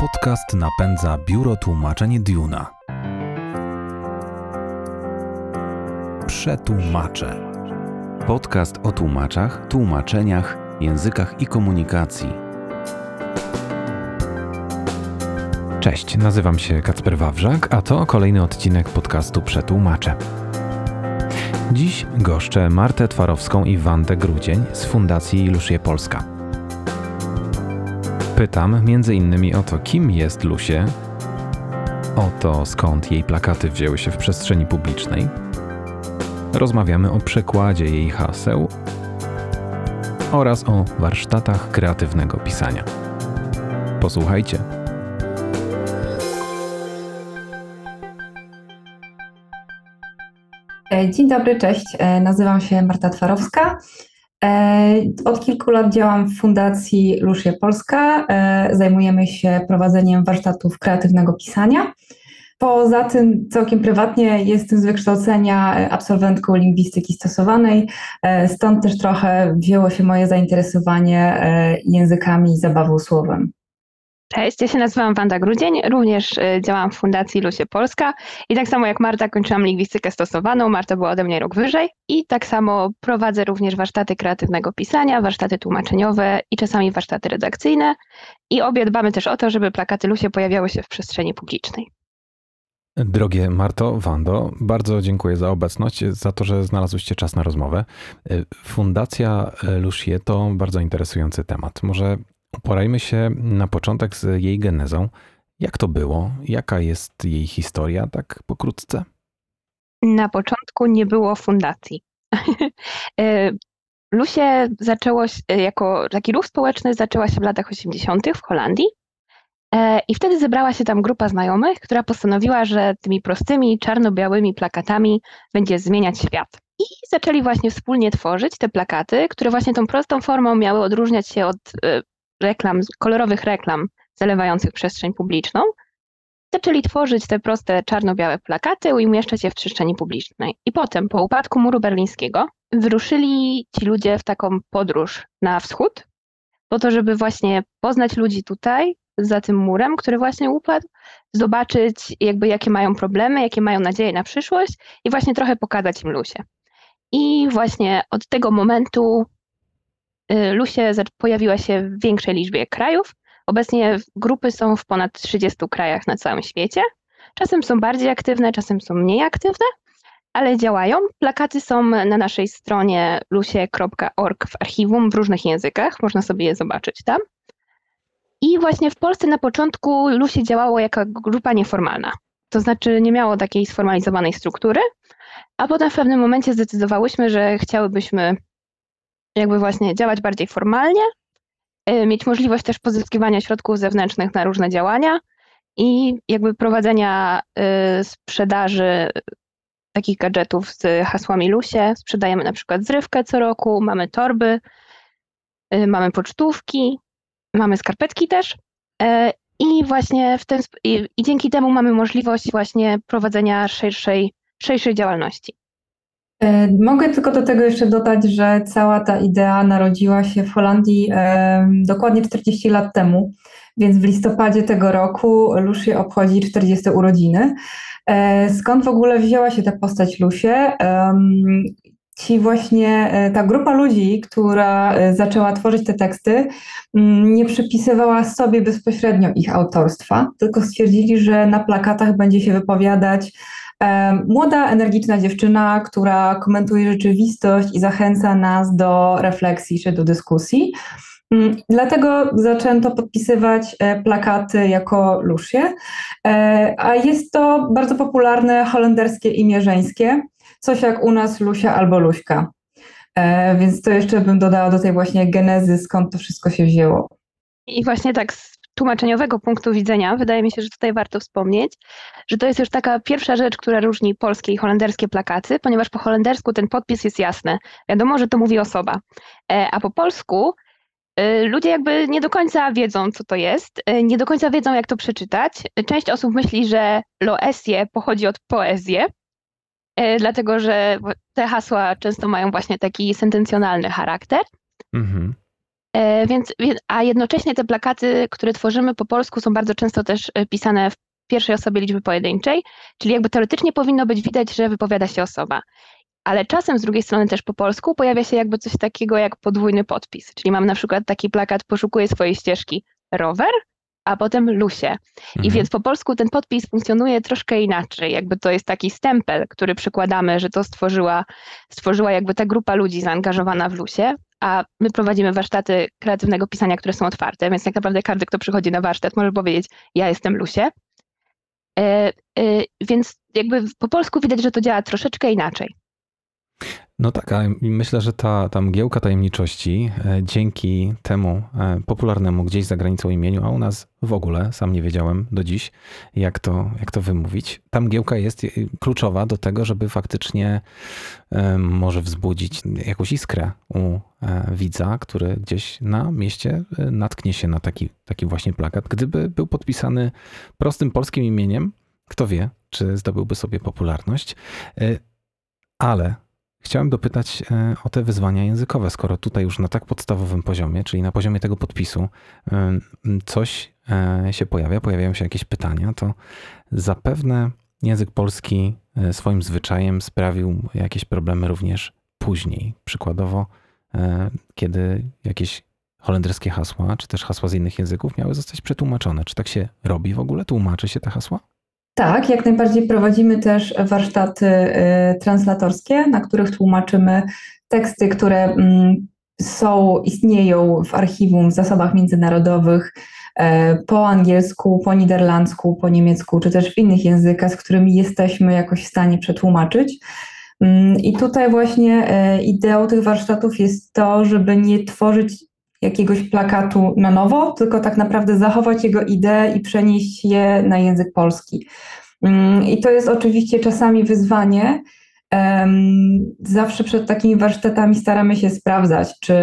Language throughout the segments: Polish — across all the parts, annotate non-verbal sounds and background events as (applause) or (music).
Podcast napędza Biuro Tłumaczeń Duna. Przetłumacze. Podcast o tłumaczach, tłumaczeniach, językach i komunikacji. Cześć, nazywam się Kacper Wawrzak, a to kolejny odcinek podcastu Przetłumacze. Dziś goszczę Martę Twarowską i Wandę Grudzień z Fundacji Lusie Polska. Pytam innymi o to, kim jest Lusie, o to, skąd jej plakaty wzięły się w przestrzeni publicznej. Rozmawiamy o przekładzie jej haseł oraz o warsztatach kreatywnego pisania. Posłuchajcie. E, Dzień dobry, cześć. E, Nazywam się Marta Twarowska. E, Od kilku lat działam w Fundacji Lusie Polska. E, Zajmujemy się prowadzeniem warsztatów kreatywnego pisania. Poza tym, całkiem prywatnie jestem z wykształcenia absolwentką lingwistyki stosowanej, e, stąd też trochę wzięło się moje zainteresowanie językami i zabawą słowem. Cześć, ja się nazywam Wanda Grudzień, również y, działam w Fundacji Lusie Polska i tak samo jak Marta kończyłam lingwistykę stosowaną, Marta była ode mnie rok wyżej i tak samo prowadzę również warsztaty kreatywnego pisania, warsztaty tłumaczeniowe i czasami warsztaty redakcyjne i obie dbamy też o to, żeby plakaty Lusie pojawiały się w przestrzeni publicznej. Drogie Marto, Wando, bardzo dziękuję za obecność, za to, że znalazłyście czas na rozmowę. Fundacja Lusie to bardzo interesujący temat. Może uporajmy się na początek z jej genezą. Jak to było? Jaka jest jej historia, tak pokrótce? Na początku nie było fundacji. Y, (laughs) Lusie zaczęło się jako taki ruch społeczny, zaczęła się w latach 80. w Holandii. E, I wtedy zebrała się tam grupa znajomych, która postanowiła, że tymi prostymi, czarno-białymi plakatami będzie zmieniać świat. I zaczęli właśnie wspólnie tworzyć te plakaty, które właśnie tą prostą formą miały odróżniać się od e, reklam, kolorowych reklam zalewających przestrzeń publiczną. Zaczęli tworzyć te proste czarno-białe plakaty i umieszczać je w przestrzeni publicznej. I potem, po upadku muru berlińskiego, wyruszyli ci ludzie w taką podróż na wschód, po to, żeby właśnie poznać ludzi tutaj, za tym murem, który właśnie upadł, zobaczyć jakby jakie mają problemy, jakie mają nadzieje na przyszłość i właśnie trochę pokazać im Lusie. I właśnie od tego momentu Lusie pojawiła się w większej liczbie krajów. Obecnie grupy są w ponad 30 krajach na całym świecie. Czasem są bardziej aktywne, czasem są mniej aktywne, ale działają. Plakaty są na naszej stronie lusie.org w archiwum w różnych językach. Można sobie je zobaczyć tam. I właśnie w Polsce na początku Lusie działało jako grupa nieformalna. To znaczy nie miało takiej sformalizowanej struktury, a potem w pewnym momencie zdecydowałyśmy, że chciałybyśmy jakby właśnie działać bardziej formalnie, mieć możliwość też pozyskiwania środków zewnętrznych na różne działania i jakby prowadzenia sprzedaży takich gadżetów z hasłami Lusie. Sprzedajemy na przykład zrywkę co roku, mamy torby, mamy pocztówki, mamy skarpetki też. I właśnie w ten, i, i dzięki temu mamy możliwość właśnie prowadzenia szerszej, szerszej działalności. Mogę tylko do tego jeszcze dodać, że cała ta idea narodziła się w Holandii e, dokładnie 40 lat temu, więc w listopadzie tego roku Lusie obchodzi 40 urodziny. E, skąd w ogóle wzięła się ta postać Lusie? E, ci właśnie, ta grupa ludzi, która zaczęła tworzyć te teksty, nie przypisywała sobie bezpośrednio ich autorstwa, tylko stwierdzili, że na plakatach będzie się wypowiadać Młoda, energiczna dziewczyna, która komentuje rzeczywistość i zachęca nas do refleksji czy do dyskusji. Dlatego zaczęto podpisywać plakaty jako Lusie, a jest to bardzo popularne holenderskie imię żeńskie, coś jak u nas Lusia albo Luśka. Więc to jeszcze bym dodała do tej właśnie genezy, skąd to wszystko się wzięło. I właśnie tak tłumaczeniowego punktu widzenia, wydaje mi się, że tutaj warto wspomnieć, że to jest już taka pierwsza rzecz, która różni polskie i holenderskie plakaty, ponieważ po holendersku ten podpis jest jasny. Wiadomo, że to mówi osoba. A po polsku ludzie jakby nie do końca wiedzą, co to jest, nie do końca wiedzą, jak to przeczytać. Część osób myśli, że loesie pochodzi od poezję, dlatego że te hasła często mają właśnie taki sentencjonalny charakter. Mhm. Więc, a jednocześnie te plakaty, które tworzymy po polsku, są bardzo często też pisane w pierwszej osobie liczby pojedynczej, czyli jakby teoretycznie powinno być widać, że wypowiada się osoba. Ale czasem z drugiej strony też po polsku pojawia się jakby coś takiego jak podwójny podpis. Czyli mam na przykład taki plakat Poszukuję swojej ścieżki rower, a potem Lusie. I mhm. więc po polsku ten podpis funkcjonuje troszkę inaczej. Jakby to jest taki stempel, który przykładamy, że to stworzyła, stworzyła jakby ta grupa ludzi zaangażowana w Lusie, a my prowadzimy warsztaty kreatywnego pisania, które są otwarte, więc tak naprawdę każdy, kto przychodzi na warsztat, może powiedzieć, ja jestem Lusie. E, e, więc jakby po polsku widać, że to działa troszeczkę inaczej. No tak, ale myślę, że ta, ta mgiełka tajemniczości e, dzięki temu e, popularnemu gdzieś za granicą imieniu, a u nas w ogóle, sam nie wiedziałem do dziś, jak to, jak to wymówić, ta mgiełka jest e, kluczowa do tego, żeby faktycznie może wzbudzić jakąś iskrę u widza, który gdzieś na mieście natknie się na taki, taki właśnie plakat. Gdyby był podpisany prostym polskim imieniem, kto wie, czy zdobyłby sobie popularność. Ale Chciałem dopytać e, o te wyzwania językowe, skoro tutaj już na tak podstawowym poziomie, czyli na poziomie tego podpisu, coś e, się pojawia, pojawiają się jakieś pytania, to zapewne język polski e, swoim zwyczajem sprawił jakieś problemy również później. Przykładowo, kiedy jakieś holenderskie hasła, czy też hasła z innych języków miały zostać przetłumaczone. Czy tak się robi w ogóle? Tłumaczy się te hasła? Tak, jak najbardziej prowadzimy też warsztaty y, translatorskie, na których tłumaczymy teksty, które mm, są, istnieją w archiwum, w zasobach międzynarodowych e, po angielsku, po niderlandzku, po niemiecku, czy też w innych językach, z którymi jesteśmy jakoś w stanie przetłumaczyć. Mm, I tutaj właśnie e, ideą tych warsztatów jest to, żeby nie tworzyć jakiegoś plakatu na nowo, tylko tak naprawdę zachować jego ideę i przenieść je na język polski. Mm, I to jest oczywiście czasami wyzwanie. Zawsze przed takimi warsztatami staramy się sprawdzać, czy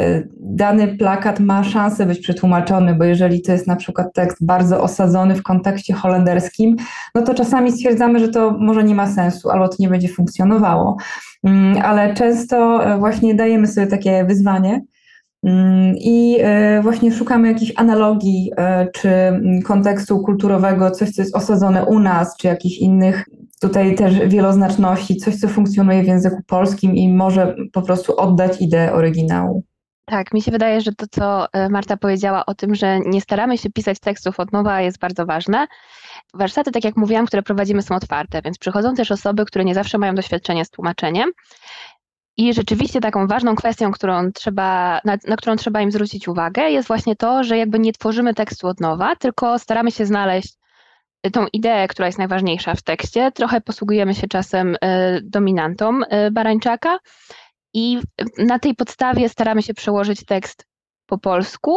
y, dany plakat ma szansę być przetłumaczony, bo jeżeli to jest na przykład tekst bardzo osadzony w kontekście holenderskim, no to czasami stwierdzamy, że to może nie ma sensu albo to nie będzie funkcjonowało. Mm, ale często e, właśnie dajemy sobie takie wyzwanie I e, właśnie szukamy jakichś analogii e, czy kontekstu kulturowego, coś, co jest osadzone u nas, czy jakichś innych tutaj też wieloznaczności, coś, co funkcjonuje w języku polskim i może po prostu oddać ideę oryginału. Tak, mi się wydaje, że to, co e, Marta powiedziała o tym, że nie staramy się pisać tekstów od nowa, jest bardzo ważne. Warsztaty, tak jak mówiłam, które prowadzimy, są otwarte, więc przychodzą też osoby, które nie zawsze mają doświadczenie z tłumaczeniem i rzeczywiście taką ważną kwestią, którą trzeba, na, na, którą trzeba im zwrócić uwagę, jest właśnie to, że jakby nie tworzymy tekstu od nowa, tylko staramy się znaleźć tą ideę, która jest najważniejsza w tekście. Trochę posługujemy się czasem y, dominantą y, Barańczaka i na tej podstawie staramy się przełożyć tekst po polsku,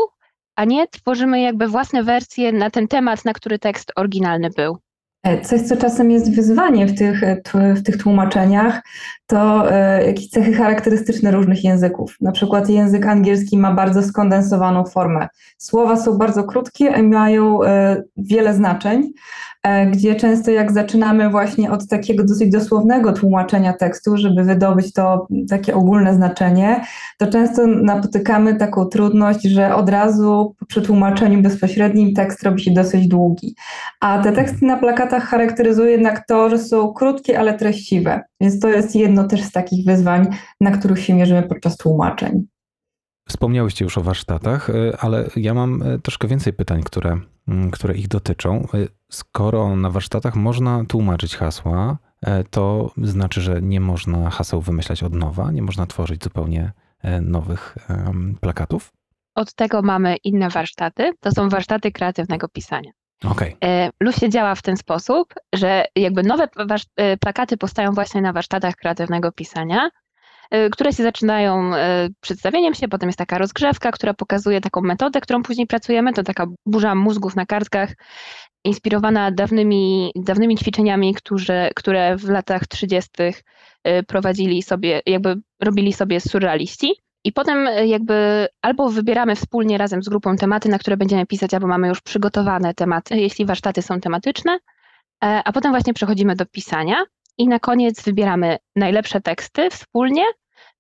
a nie tworzymy jakby własne wersje na ten temat, na który tekst oryginalny był. E, coś, co czasem jest wyzwanie w tych, e, w tych tłumaczeniach, to e, jakieś cechy charakterystyczne różnych języków. Na przykład język angielski ma bardzo skondensowaną formę. Słowa są bardzo krótkie i mają wiele znaczeń, gdzie często jak zaczynamy właśnie od takiego dosyć dosłownego tłumaczenia tekstu, żeby wydobyć to takie ogólne znaczenie, to często napotykamy taką trudność, że od razu po przetłumaczeniu bezpośrednim tekst robi się dosyć długi. A te teksty na plakatach charakteryzują jednak to, że są krótkie, ale treściwe. Więc to jest jedno też z takich wyzwań, na których się mierzymy podczas tłumaczeń. Wspomniałyście już o warsztatach, e, ale ja mam e, troszkę więcej pytań, które, mm, które ich dotyczą. E, skoro na warsztatach można tłumaczyć hasła, to znaczy, że nie można haseł wymyślać od nowa, nie można tworzyć zupełnie nowych plakatów? Od tego mamy inne warsztaty. To są warsztaty kreatywnego pisania. Okay. Lusie działa w ten sposób, że jakby nowe plakaty powstają właśnie na warsztatach kreatywnego pisania, Y, które się zaczynają przedstawieniem się, potem jest taka rozgrzewka, która pokazuje taką metodę, którą później pracujemy, to taka burza mózgów na kartkach, inspirowana dawnymi, dawnymi ćwiczeniami, które, które w latach 30. Y, prowadzili sobie, jakby robili sobie surrealiści. I potem jakby albo wybieramy wspólnie razem z grupą tematy, na które będziemy pisać, albo mamy już przygotowane tematy, jeśli warsztaty są tematyczne, e, a potem właśnie przechodzimy do pisania i na koniec wybieramy najlepsze teksty wspólnie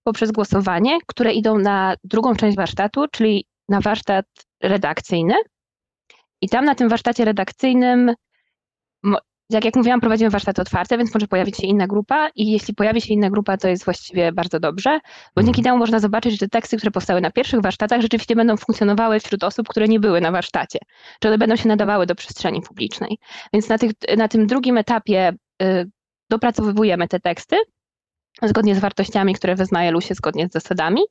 poprzez głosowanie, które idą na drugą część warsztatu, czyli na warsztat redakcyjny. I tam na tym warsztacie redakcyjnym jak, jak mówiłam, prowadzimy warsztaty otwarte, więc może pojawić się inna grupa i jeśli pojawi się inna grupa, to jest właściwie bardzo dobrze, bo dzięki mhm. temu można zobaczyć, że te teksty, które powstały na pierwszych warsztatach, rzeczywiście będą funkcjonowały wśród osób, które nie były na warsztacie, czy one będą się nadawały do przestrzeni publicznej. Więc na, tych, na tym drugim etapie y, dopracowujemy te teksty zgodnie z wartościami, które wyznaje Lusie, zgodnie z zasadami,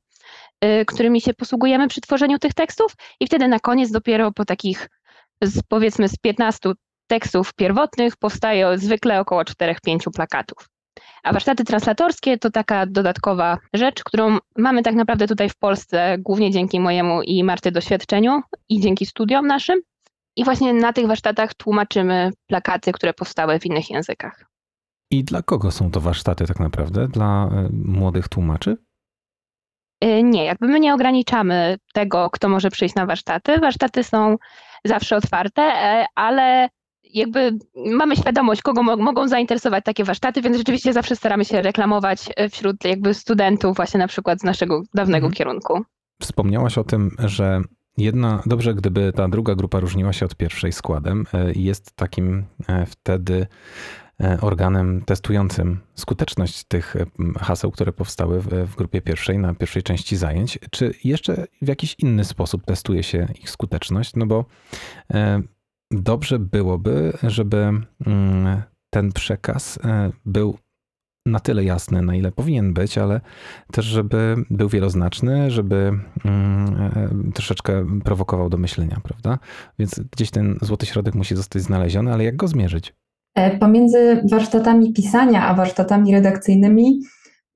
y, którymi się posługujemy przy tworzeniu tych tekstów i wtedy na koniec dopiero po takich z, powiedzmy z 15 tekstów pierwotnych powstaje zwykle około 4-5 plakatów. A warsztaty translatorskie to taka dodatkowa rzecz, którą mamy tak naprawdę tutaj w Polsce, głównie dzięki mojemu i Marty doświadczeniu i dzięki studiom naszym. I właśnie na tych warsztatach tłumaczymy plakaty, które powstały w innych językach. I dla kogo są to warsztaty tak naprawdę? Dla e, młodych tłumaczy? E, nie, jakby my nie ograniczamy tego, kto może przyjść na warsztaty. Warsztaty są zawsze otwarte, e, ale jakby mamy świadomość, kogo mogą zainteresować takie warsztaty, więc rzeczywiście zawsze staramy się reklamować e, wśród jakby studentów właśnie na przykład z naszego dawnego mhm. kierunku. Wspomniałaś o tym, że jedna, dobrze gdyby ta druga grupa różniła się od pierwszej składem e, i jest takim e, wtedy organem testującym skuteczność tych haseł, które powstały w, grupie pierwszej na pierwszej części zajęć. Czy jeszcze w jakiś inny sposób testuje się ich skuteczność? No bo dobrze byłoby, żeby mm, ten przekaz e, był na tyle jasny, na ile powinien być, ale też, żeby był wieloznaczny, żeby mm, e, troszeczkę prowokował do myślenia, prawda? Więc gdzieś ten złoty środek musi zostać znaleziony, ale jak go zmierzyć? E, pomiędzy warsztatami pisania a warsztatami redakcyjnymi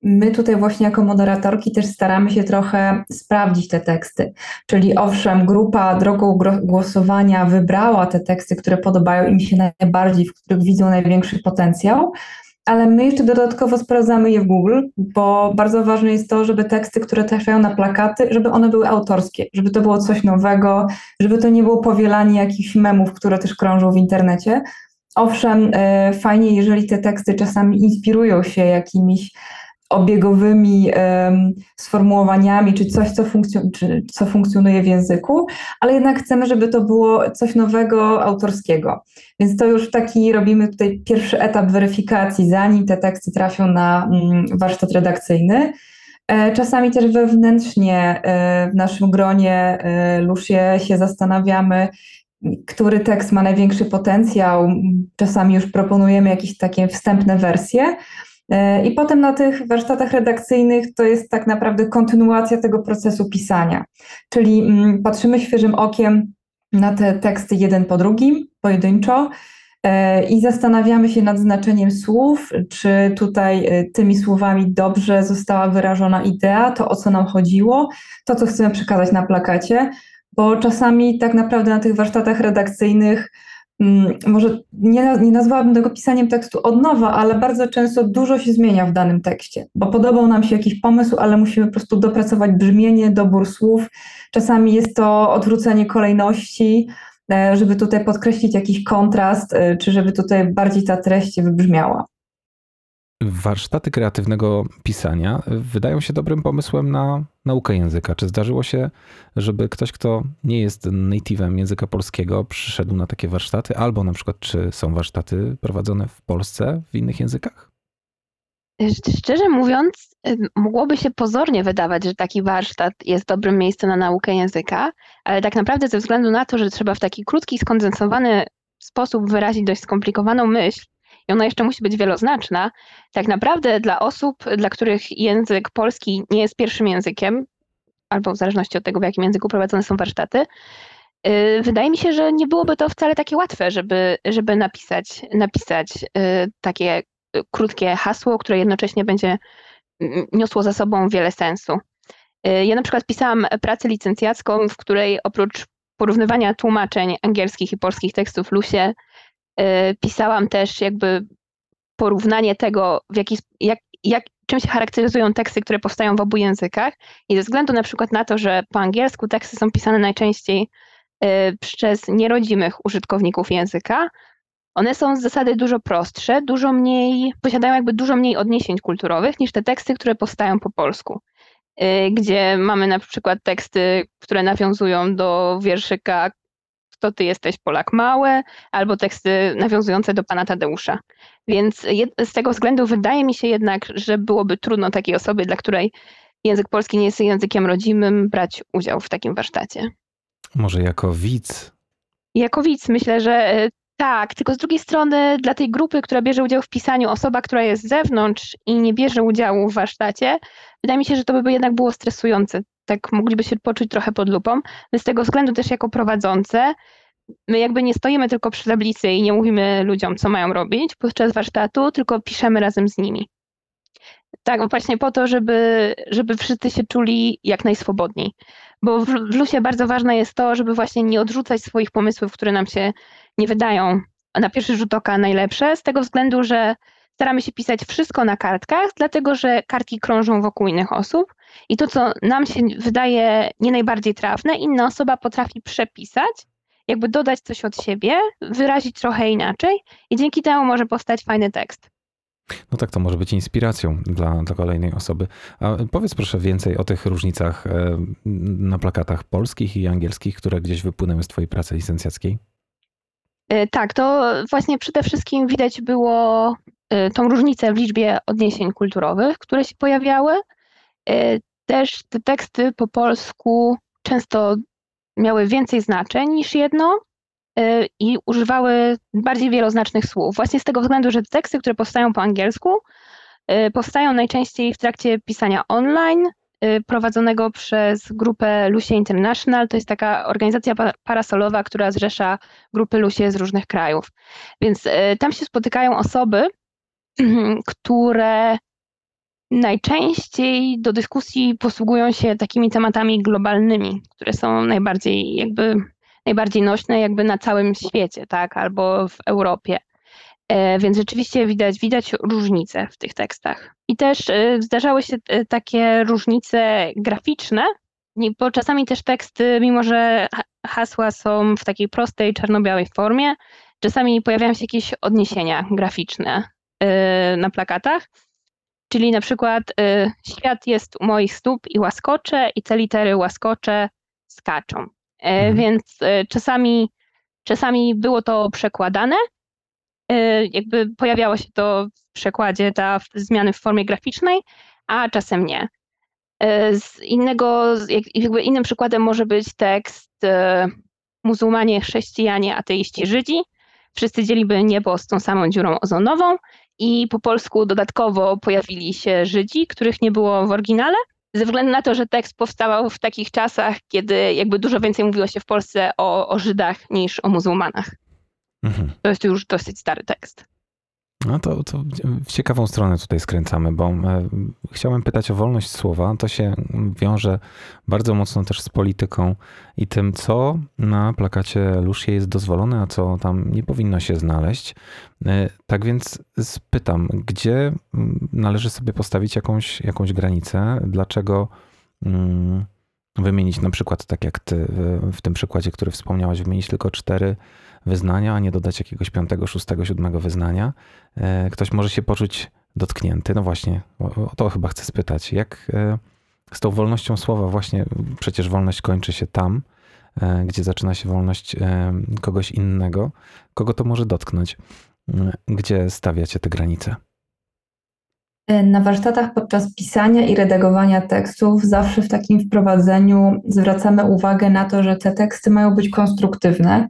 My tutaj właśnie jako moderatorki też staramy się trochę sprawdzić te teksty. Czyli owszem, grupa drogą głosowania wybrała te teksty, które podobają im się najbardziej, w których widzą największy potencjał, ale my jeszcze dodatkowo sprawdzamy je w Google, bo bardzo ważne jest to, żeby teksty, które trafiają na plakaty, żeby one były autorskie, żeby to było coś nowego, żeby to nie było powielanie jakichś memów, które też krążą w internecie. Owszem, e, fajnie, jeżeli te teksty czasami inspirują się jakimiś obiegowymi um, sformułowaniami, czy coś, co, czy, co funkcjonuje w języku, ale jednak chcemy, żeby to było coś nowego, autorskiego. Więc to już taki robimy tutaj pierwszy etap weryfikacji, zanim te teksty trafią na um, warsztat redakcyjny. E, czasami też wewnętrznie e, w naszym gronie e, Lusie się zastanawiamy, który tekst ma największy potencjał. Czasami już proponujemy jakieś takie wstępne wersje, I potem na tych warsztatach redakcyjnych to jest tak naprawdę kontynuacja tego procesu pisania. Czyli mm, patrzymy świeżym okiem na te teksty jeden po drugim, pojedynczo e, i zastanawiamy się nad znaczeniem słów, czy tutaj e, tymi słowami dobrze została wyrażona idea, to o co nam chodziło, to co chcemy przekazać na plakacie, bo czasami tak naprawdę na tych warsztatach redakcyjnych może nie, nie nazwałabym tego pisaniem tekstu od nowa, ale bardzo często dużo się zmienia w danym tekście, bo podobał nam się jakiś pomysł, ale musimy po prostu dopracować brzmienie, dobór słów. Czasami jest to odwrócenie kolejności, e, żeby tutaj podkreślić jakiś kontrast, e, czy żeby tutaj bardziej ta treść wybrzmiała. Warsztaty kreatywnego pisania wydają się dobrym pomysłem na naukę języka. Czy zdarzyło się, żeby ktoś, kto nie jest native'em języka polskiego, przyszedł na takie warsztaty, albo na przykład, czy są warsztaty prowadzone w Polsce w innych językach? Szczerze mówiąc, mogłoby się pozornie wydawać, że taki warsztat jest dobrym miejscem na naukę języka, ale tak naprawdę ze względu na to, że trzeba w taki krótki, skondensowany sposób wyrazić dość skomplikowaną myśl, i ona jeszcze musi być wieloznaczna, tak naprawdę dla osób, dla których język polski nie jest pierwszym językiem, albo w zależności od tego, w jakim języku prowadzone są warsztaty, y, wydaje mi się, że nie byłoby to wcale takie łatwe, żeby, żeby napisać, napisać y, takie krótkie hasło, które jednocześnie będzie niosło za sobą wiele sensu. Y, ja na przykład pisałam pracę licencjacką, w której oprócz porównywania tłumaczeń angielskich i polskich tekstów Lusie Y, pisałam też jakby porównanie tego, w jaki, jak, jak, czym się charakteryzują teksty, które powstają w obu językach. I ze względu na przykład na to, że po angielsku teksty są pisane najczęściej y, przez nierodzimych użytkowników języka, one są z zasady dużo prostsze, dużo mniej, posiadają jakby dużo mniej odniesień kulturowych niż te teksty, które powstają po polsku. Y, gdzie mamy na przykład teksty, które nawiązują do wierszyka Kto ty jesteś Polak Małe, albo teksty nawiązujące do pana Tadeusza. Więc z tego względu wydaje mi się jednak, że byłoby trudno takiej osobie, dla której język polski nie jest językiem rodzimym, brać udział w takim warsztacie. Może jako widz? Jako widz myślę, że y, tak, tylko z drugiej strony dla tej grupy, która bierze udział w pisaniu, osoba, która jest z zewnątrz i nie bierze udziału w warsztacie, wydaje mi się, że to by jednak było stresujące. Tak mogliby się poczuć trochę pod lupą. My z tego względu też jako prowadzące, my jakby nie stoimy tylko przy tablicy i nie mówimy ludziom, co mają robić podczas warsztatu, tylko piszemy razem z nimi. Tak, właśnie po to, żeby, żeby wszyscy się czuli jak najswobodniej. Bo w, w Lusie bardzo ważne jest to, żeby właśnie nie odrzucać swoich pomysłów, które nam się nie wydają na pierwszy rzut oka najlepsze, z tego względu, że staramy się pisać wszystko na kartkach, dlatego że kartki krążą wokół innych osób i to, co nam się wydaje nie najbardziej trafne, inna osoba potrafi przepisać, jakby dodać coś od siebie, wyrazić trochę inaczej i dzięki temu może powstać fajny tekst. No tak, to może być inspiracją dla, dla kolejnej osoby. A powiedz proszę więcej o tych różnicach e, na plakatach polskich i angielskich, które gdzieś wypłynęły z Twojej pracy licencjackiej. E, tak, to właśnie przede wszystkim widać było e, tą różnicę w liczbie odniesień kulturowych, które się pojawiały. Też te teksty po polsku często miały więcej znaczeń niż jedno, i używały bardziej wieloznacznych słów. Właśnie z tego względu, że teksty, które powstają po angielsku, powstają najczęściej w trakcie pisania online, prowadzonego przez grupę Lucie International. To jest taka organizacja parasolowa, która zrzesza grupy Lucie z różnych krajów. Więc tam się spotykają osoby, (clears throat) które najczęściej do dyskusji posługują się takimi tematami globalnymi, które są najbardziej jakby najbardziej nośne jakby na całym świecie, tak, albo w Europie. E, więc rzeczywiście widać, widać różnice w tych tekstach. I też e, zdarzały się e, takie różnice graficzne, bo czasami też teksty, mimo że hasła są w takiej prostej, czarno-białej formie, czasami pojawiają się jakieś odniesienia graficzne na plakatach. Czyli na przykład świat jest u moich stóp i łaskocze, i te litery łaskocze skaczą. E, mhm. Więc czasami, czasami było to przekładane, jakby pojawiało się to w przekładzie, ta zmiany w formie graficznej, a czasem nie. Z innego, jakby innym przykładem może być tekst muzułmanie, chrześcijanie, ateiści, Żydzi. Wszyscy dzieliby niebo z tą samą dziurą ozonową i po polsku dodatkowo pojawili się Żydzi, których nie było w oryginale ze względu na to, że tekst powstawał w takich czasach, kiedy jakby dużo więcej mówiło się w Polsce o, o Żydach niż o muzułmanach. Mhm. To jest już dosyć stary tekst. No to, to w ciekawą stronę tutaj skręcamy, bo e, chciałem pytać o wolność słowa. To się wiąże bardzo mocno też z polityką i tym, co na plakacie Lushie jest dozwolone, a co tam nie powinno się znaleźć. E, tak więc spytam, gdzie należy sobie postawić jakąś, jakąś granicę? Dlaczego mm, wymienić na przykład, tak jak ty w tym przykładzie, który wspomniałaś, wymienić tylko cztery wyznania, a nie dodać jakiegoś piątego, szóstego, siódmego wyznania. E, ktoś może się poczuć dotknięty. No właśnie, o to chyba chcę spytać. Jak e, z tą wolnością słowa, właśnie przecież wolność kończy się tam, e, gdzie zaczyna się wolność kogoś innego. Kogo to może dotknąć? Gdzie stawiacie te granice? Na warsztatach podczas pisania i redagowania tekstów zawsze w takim wprowadzeniu zwracamy uwagę na to, że te teksty mają być konstruktywne,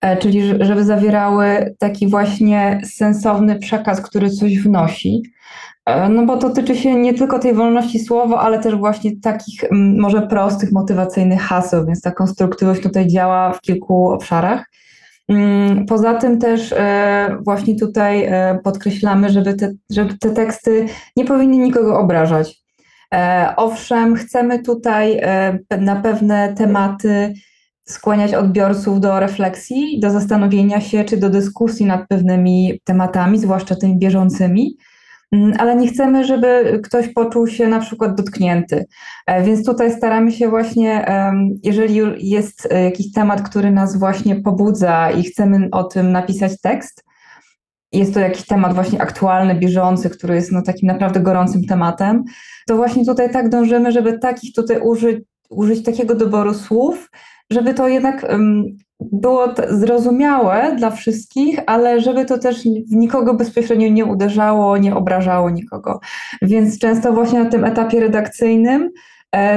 E, czyli żeby zawierały taki właśnie sensowny przekaz, który coś wnosi. E, no bo to tyczy się nie tylko tej wolności słowa, ale też właśnie takich może prostych, motywacyjnych haseł, więc ta konstruktywność tutaj działa w kilku obszarach. Poza tym też e, właśnie tutaj podkreślamy, żeby te, żeby te teksty nie powinny nikogo obrażać. Owszem, chcemy tutaj na pewne tematy skłaniać odbiorców do refleksji, do zastanowienia się czy do dyskusji nad pewnymi tematami, zwłaszcza tymi bieżącymi, mm, ale nie chcemy, żeby ktoś poczuł się na przykład dotknięty. E, więc tutaj staramy się właśnie, jeżeli jest jakiś temat, który nas właśnie pobudza i chcemy o tym napisać tekst, jest to jakiś temat właśnie aktualny, bieżący, który jest no, takim naprawdę gorącym tematem, to właśnie tutaj tak dążymy, żeby takich tutaj użyć, użyć takiego doboru słów, żeby to jednak było zrozumiałe dla wszystkich, ale żeby to też w nikogo bezpośrednio nie uderzało, nie obrażało nikogo. Więc często właśnie na tym etapie redakcyjnym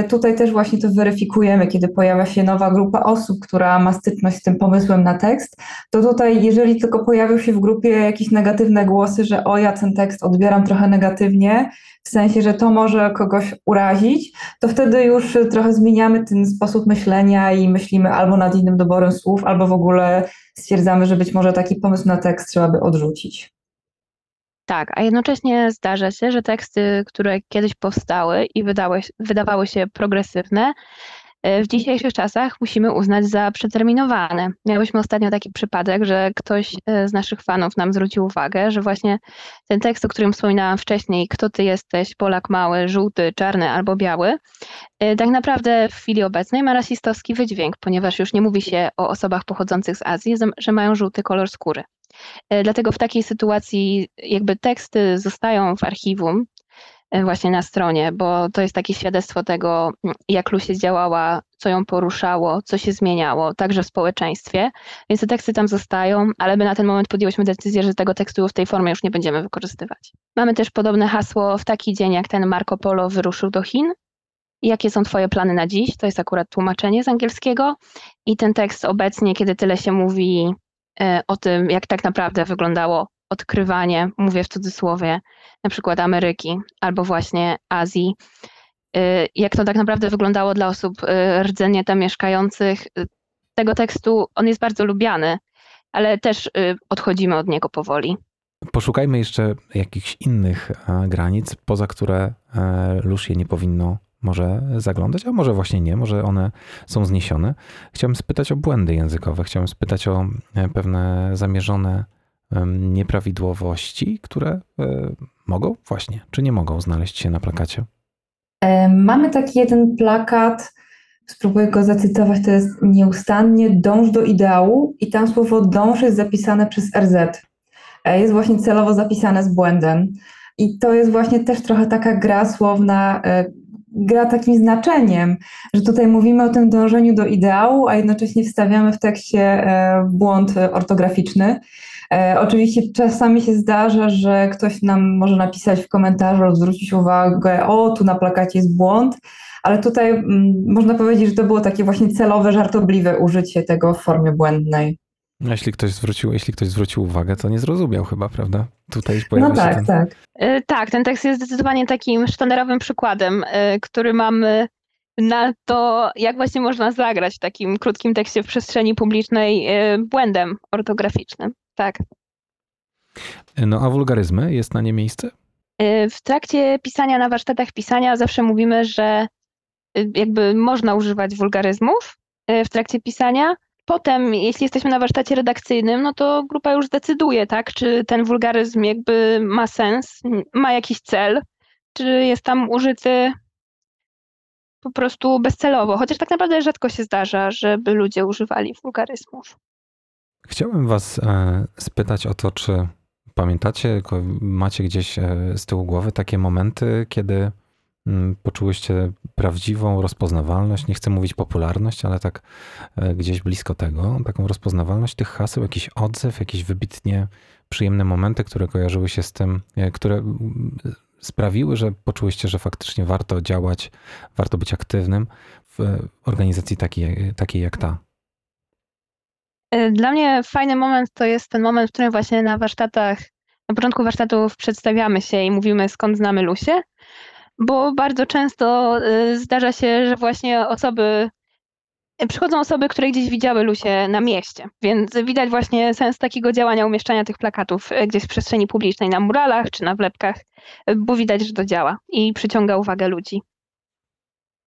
tutaj też właśnie to weryfikujemy, kiedy pojawia się nowa grupa osób, która ma styczność z tym pomysłem na tekst, to tutaj jeżeli tylko pojawią się w grupie jakieś negatywne głosy, że o ja ten tekst odbieram trochę negatywnie, w sensie, że to może kogoś urazić, to wtedy już trochę zmieniamy ten sposób myślenia i myślimy albo nad innym doborem słów, albo w ogóle stwierdzamy, że być może taki pomysł na tekst trzeba by odrzucić. Tak, a jednocześnie zdarza się, że teksty, które kiedyś powstały i wydały, wydawały się progresywne, e, w dzisiejszych czasach musimy uznać za przeterminowane. Miałyśmy ostatnio taki przypadek, że ktoś e, z naszych fanów nam zwrócił uwagę, że właśnie ten tekst, o którym wspominałam wcześniej, kto ty jesteś, Polak mały, żółty, czarny albo biały, e, tak naprawdę w chwili obecnej ma rasistowski wydźwięk, ponieważ już nie mówi się o osobach pochodzących z Azji, że mają żółty kolor skóry. E, dlatego w takiej sytuacji jakby teksty zostają w archiwum, e, właśnie na stronie, bo to jest takie świadectwo tego, jak Lucy działała, co ją poruszało, co się zmieniało, także w społeczeństwie. Więc te teksty tam zostają, ale my na ten moment podjęłyśmy decyzję, że tego tekstu w tej formie już nie będziemy wykorzystywać. Mamy też podobne hasło w taki dzień, jak ten Marco Polo wyruszył do Chin. Jakie są Twoje plany na dziś? To jest akurat tłumaczenie z angielskiego. I ten tekst obecnie, kiedy tyle się mówi o tym, jak tak naprawdę wyglądało odkrywanie, mówię w cudzysłowie, na przykład Ameryki albo właśnie Azji, e, jak to tak naprawdę wyglądało dla osób e, rdzennie tam mieszkających. Tego tekstu on jest bardzo lubiany, ale też odchodzimy od niego powoli. Poszukajmy jeszcze jakichś innych granic, poza które Lucie nie powinno może zaglądać, a może właśnie nie, może one są zniesione. Chciałem spytać o błędy językowe, chciałem spytać o e, pewne zamierzone nieprawidłowości, które e, mogą właśnie, czy nie mogą znaleźć się na plakacie. E, mamy taki jeden plakat, spróbuję go zacytować, to jest nieustannie dąż do ideału i tam słowo dąż jest zapisane przez RZ. Jest właśnie celowo zapisane z błędem. I to jest właśnie też trochę taka gra słowna, gra takim znaczeniem, że tutaj mówimy o tym dążeniu do ideału, a jednocześnie wstawiamy w tekście e, błąd ortograficzny. E, oczywiście czasami się zdarza, że ktoś nam może napisać w komentarzu, zwrócić uwagę, o tu na plakacie jest błąd, ale tutaj mm, można powiedzieć, że to było takie właśnie celowe, żartobliwe użycie tego w formie błędnej. Jeśli ktoś zwrócił, jeśli ktoś zwrócił uwagę, to nie zrozumiał chyba, prawda? Tutaj pojawia no tak, ten... tak. E, tak, ten tekst jest zdecydowanie takim sztandarowym przykładem, e, który mamy na to, jak właśnie można zagrać w takim krótkim tekście w przestrzeni publicznej e, błędem ortograficznym. Tak. No a wulgaryzmy, jest na nie miejsce? W trakcie pisania na warsztatach pisania zawsze mówimy, że jakby można używać wulgaryzmów w trakcie pisania, Potem, jeśli jesteśmy na warsztacie redakcyjnym, no to grupa już zdecyduje, tak, czy ten wulgaryzm jakby ma sens, ma jakiś cel, czy jest tam użyty po prostu bezcelowo. Chociaż tak naprawdę rzadko się zdarza, żeby ludzie używali wulgaryzmów. Chciałbym Was e, spytać o to, czy pamiętacie, macie gdzieś e, z tyłu głowy takie momenty, kiedy poczułyście prawdziwą rozpoznawalność, nie chcę mówić popularność, ale tak e, gdzieś blisko tego, taką rozpoznawalność tych haseł, jakiś odzew, jakieś wybitnie przyjemne momenty, które kojarzyły się z tym, e, które mm, sprawiły, że poczułyście, że faktycznie warto działać, warto być aktywnym w organizacji takiej, takiej jak ta? E, dla mnie fajny moment to jest ten moment, w którym właśnie na warsztatach, na początku warsztatów przedstawiamy się i mówimy skąd znamy Lusię, bo bardzo często y, zdarza się, że właśnie osoby, przychodzą osoby, które gdzieś widziały Lusię na mieście, więc widać właśnie sens takiego działania, umieszczania tych plakatów y, gdzieś w przestrzeni publicznej, na muralach czy na wlepkach, y, bo widać, że to działa i przyciąga uwagę ludzi.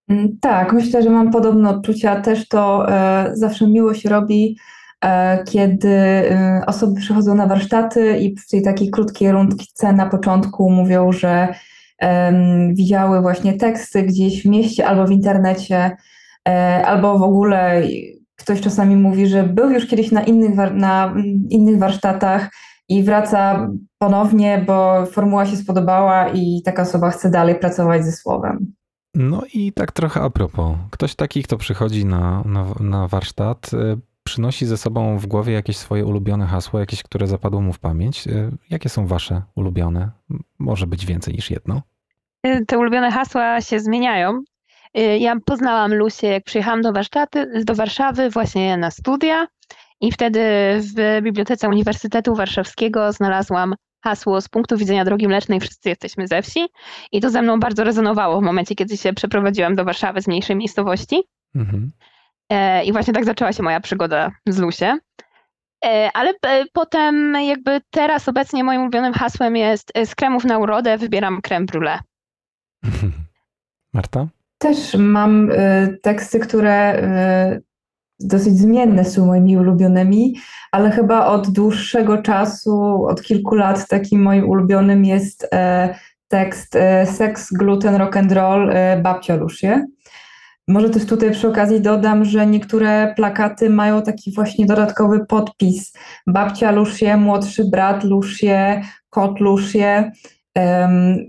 Mm, tak, myślę, że mam podobne odczucia. Też to e, zawsze miło się robi, e, kiedy e, osoby przychodzą na warsztaty i w tej takiej krótkiej rundce na początku mówią, że widziały właśnie teksty gdzieś w mieście albo w internecie, e, albo w ogóle ktoś czasami mówi, że był już kiedyś na innych, na innych warsztatach i wraca ponownie, bo formuła się spodobała i taka osoba chce dalej pracować ze słowem. No i tak trochę a propos. Ktoś taki, kto przychodzi na, na, na warsztat, y, przynosi ze sobą w głowie jakieś swoje ulubione hasło, jakieś, które zapadło mu w pamięć. Y, Jakie są wasze ulubione? Może być więcej niż jedno. Y, Te ulubione hasła się zmieniają. Y, Ja poznałam Lusię, jak przyjechałam do, warsztaty, do Warszawy właśnie na studia i wtedy w Bibliotece Uniwersytetu Warszawskiego znalazłam hasło z punktu widzenia drogi mlecznej wszyscy jesteśmy ze wsi i to ze mną bardzo rezonowało w momencie, kiedy się przeprowadziłam do Warszawy z mniejszej miejscowości. Mhm. E, I właśnie tak zaczęła się moja przygoda z Lusie. Ale e, potem jakby teraz obecnie moim ulubionym hasłem jest e, z kremów na urodę wybieram creme brulee. (laughs) Marta? Też mam y, teksty, które y, dosyć zmienne są moimi ulubionymi, ale chyba od dłuższego czasu, od kilku lat, takim moim ulubionym jest e, tekst e, Seks, gluten, rock and roll e, babcia Lusie. Może też tutaj przy okazji dodam, że niektóre plakaty mają taki właśnie dodatkowy podpis. Babcia Lusie, młodszy brat Lusie, kot Lusie.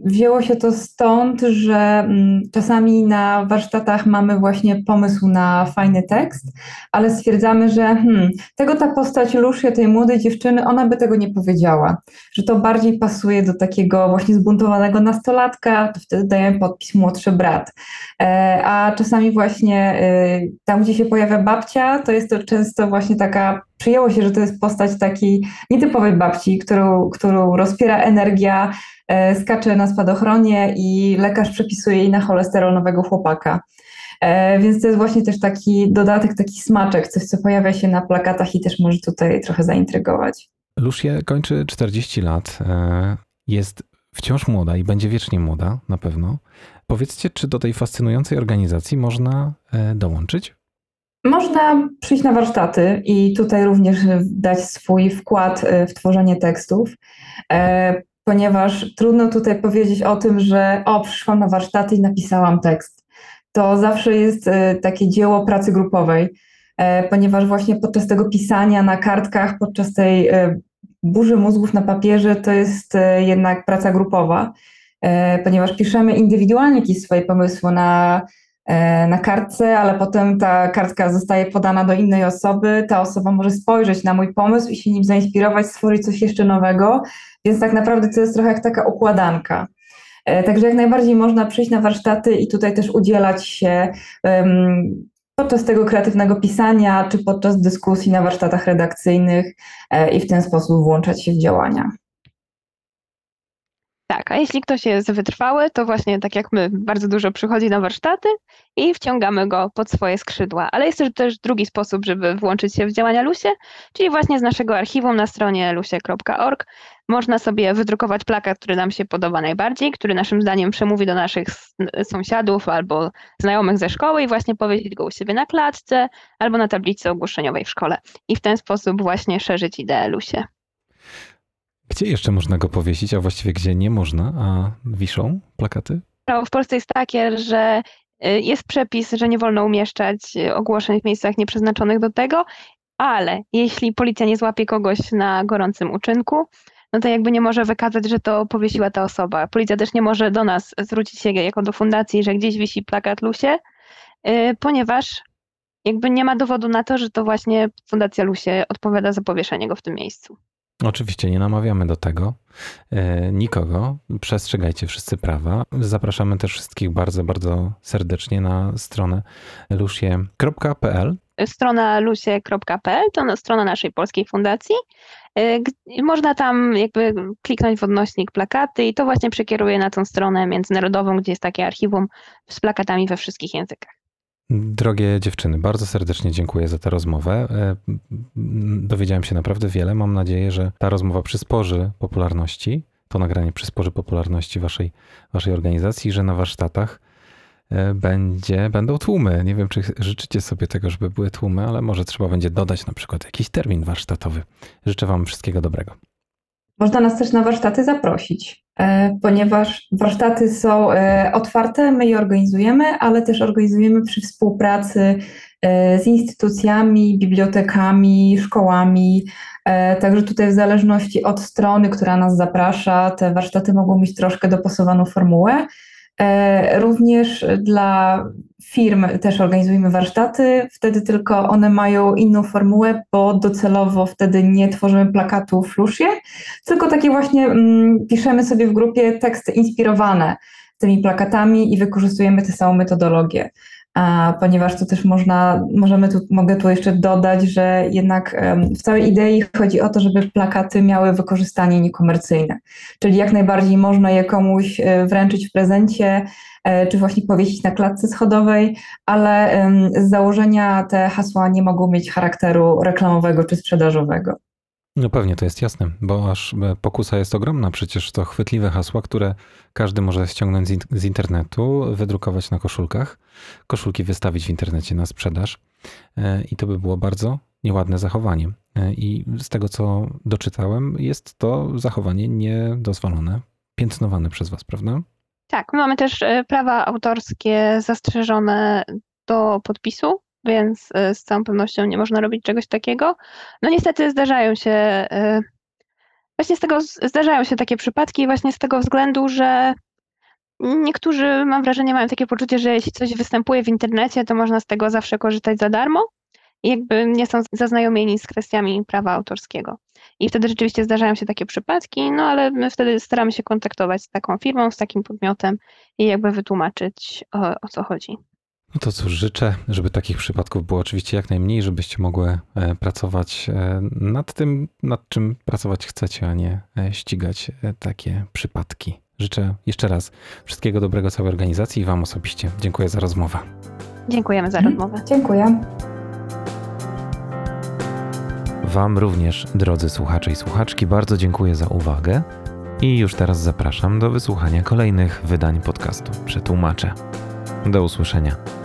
Wzięło się to stąd, że mm, czasami na warsztatach mamy właśnie pomysł na fajny tekst, ale stwierdzamy, że hmm, tego ta postać Lucia, tej młodej dziewczyny, ona by tego nie powiedziała, że to bardziej pasuje do takiego właśnie zbuntowanego nastolatka, to wtedy dajemy podpis młodszy brat. E, A czasami właśnie y, tam, gdzie się pojawia babcia, to jest to często właśnie taka, przyjęło się, że to jest postać takiej nietypowej babci, którą, którą rozpiera energia, skacze na spadochronie i lekarz przepisuje jej na cholesterol nowego chłopaka. E, Więc to jest właśnie też taki dodatek, taki smaczek, coś co pojawia się na plakatach i też może tutaj trochę zaintrygować. Lucie kończy 40 lat. e, Jest wciąż młoda i będzie wiecznie młoda, na pewno. Powiedzcie, czy do tej fascynującej organizacji można e, dołączyć? Można przyjść na warsztaty i tutaj również dać swój wkład e, w tworzenie tekstów, e, ponieważ trudno tutaj powiedzieć o tym, że o, przyszłam na warsztaty i napisałam tekst. To zawsze jest e, takie dzieło pracy grupowej, e, ponieważ właśnie podczas tego pisania na kartkach, podczas tej e, burzy mózgów na papierze, to jest jednak praca grupowa, ponieważ piszemy indywidualnie jakieś swoje pomysły na na kartce, ale potem ta kartka zostaje podana do innej osoby. Ta osoba może spojrzeć na mój pomysł i się nim zainspirować, stworzyć coś jeszcze nowego. Więc tak naprawdę to jest trochę jak taka układanka. E, Także jak najbardziej można przyjść na warsztaty i tutaj też udzielać się em, podczas tego kreatywnego pisania, czy podczas dyskusji na warsztatach redakcyjnych e, i w ten sposób włączać się w działania. Tak, a jeśli ktoś jest wytrwały, to właśnie tak jak my, bardzo dużo przychodzi na warsztaty i wciągamy go pod swoje skrzydła. Ale jest też- drugi sposób, żeby włączyć się w działania Lusie, czyli właśnie z naszego archiwum na stronie lusie.org można sobie wydrukować plakat, który nam się podoba najbardziej, który naszym zdaniem przemówi do naszych sąsiadów albo znajomych ze szkoły i właśnie powiesić go u siebie na klatce albo na tablicy ogłoszeniowej w szkole. I w ten sposób właśnie szerzyć ideę Lusie. Gdzie jeszcze można go powiesić, a właściwie gdzie nie można, a wiszą plakaty? prawo w Polsce jest takie, że y, jest przepis, że nie wolno umieszczać y, ogłoszeń w miejscach nieprzeznaczonych do tego, ale jeśli policja nie złapie kogoś na gorącym uczynku, no to jakby nie może wykazać, że to powiesiła ta osoba. Policja też nie może do nas zwrócić się jako do fundacji, że gdzieś wisi plakat Lusie, y, ponieważ jakby nie ma dowodu na to, że to właśnie Fundacja Lusie odpowiada za powieszenie go w tym miejscu. Oczywiście nie namawiamy do tego e, nikogo. Przestrzegajcie wszyscy prawa. Zapraszamy też wszystkich bardzo, bardzo serdecznie na stronę lusie.pl. strona lusie.pl to na- strona naszej polskiej fundacji. G- Można tam jakby kliknąć w odnośnik plakaty i to właśnie przekieruje na tą stronę międzynarodową, gdzie jest takie archiwum z plakatami we wszystkich językach. Drogie dziewczyny, bardzo serdecznie dziękuję za tę rozmowę. E, Dowiedziałem się naprawdę wiele. Mam nadzieję, że ta rozmowa przysporzy popularności, to nagranie przysporzy popularności waszej, waszej organizacji, że na warsztatach e, będzie, będą tłumy. Nie wiem, czy życzycie sobie tego, żeby były tłumy, ale może trzeba będzie dodać na przykład jakiś termin warsztatowy. Życzę wam wszystkiego dobrego. Można nas też na warsztaty zaprosić, ponieważ warsztaty są e, otwarte, my je organizujemy, ale też organizujemy przy współpracy e, z instytucjami, bibliotekami, szkołami. E, także tutaj w zależności od strony, która nas zaprasza, te warsztaty mogą mieć troszkę dopasowaną formułę. E, również dla firm też organizujemy warsztaty, wtedy tylko one mają inną formułę, bo docelowo wtedy nie tworzymy plakatów Lushie, tylko takie właśnie mm, piszemy sobie w grupie teksty inspirowane tymi plakatami i wykorzystujemy tę samą metodologię. Ponieważ tu też można, możemy tu, mogę tu jeszcze dodać, że jednak w całej idei chodzi o to, żeby plakaty miały wykorzystanie niekomercyjne, czyli jak najbardziej można je komuś e, wręczyć w prezencie, e, czy właśnie powiesić na klatce schodowej, ale z założenia te hasła nie mogą mieć charakteru reklamowego czy sprzedażowego. No pewnie to jest jasne, bo aż e, pokusa jest ogromna. Przecież to chwytliwe hasła, które każdy może ściągnąć z internetu, wydrukować na koszulkach, koszulki wystawić w internecie na sprzedaż e, i to by było bardzo nieładne zachowanie. E, I z tego, co doczytałem, jest to zachowanie niedozwolone, piętnowane przez Was, prawda? Tak, mamy też prawa autorskie zastrzeżone do podpisu więc e, z całą pewnością nie można robić czegoś takiego. No niestety zdarzają się, e, właśnie z tego zdarzają się takie przypadki właśnie z tego względu, że niektórzy, mam wrażenie, mają takie poczucie, że jeśli coś występuje w internecie, to można z tego zawsze korzystać za darmo i jakby nie są zaznajomieni z kwestiami prawa autorskiego. I wtedy rzeczywiście zdarzają się takie przypadki, no ale my wtedy staramy się kontaktować z taką firmą, z takim podmiotem i jakby wytłumaczyć o, o co chodzi. No to cóż, życzę, żeby takich przypadków było oczywiście jak najmniej, żebyście mogły e, pracować e, nad tym, nad czym pracować chcecie, a nie e, ścigać takie przypadki. Życzę jeszcze raz wszystkiego dobrego całej organizacji i Wam osobiście. Dziękuję za rozmowę. Dziękujemy za mhm. rozmowę. Dziękuję. Wam również, drodzy słuchacze i słuchaczki, bardzo dziękuję za uwagę i już teraz zapraszam do wysłuchania kolejnych wydań podcastu Przetłumaczę. Do usłyszenia.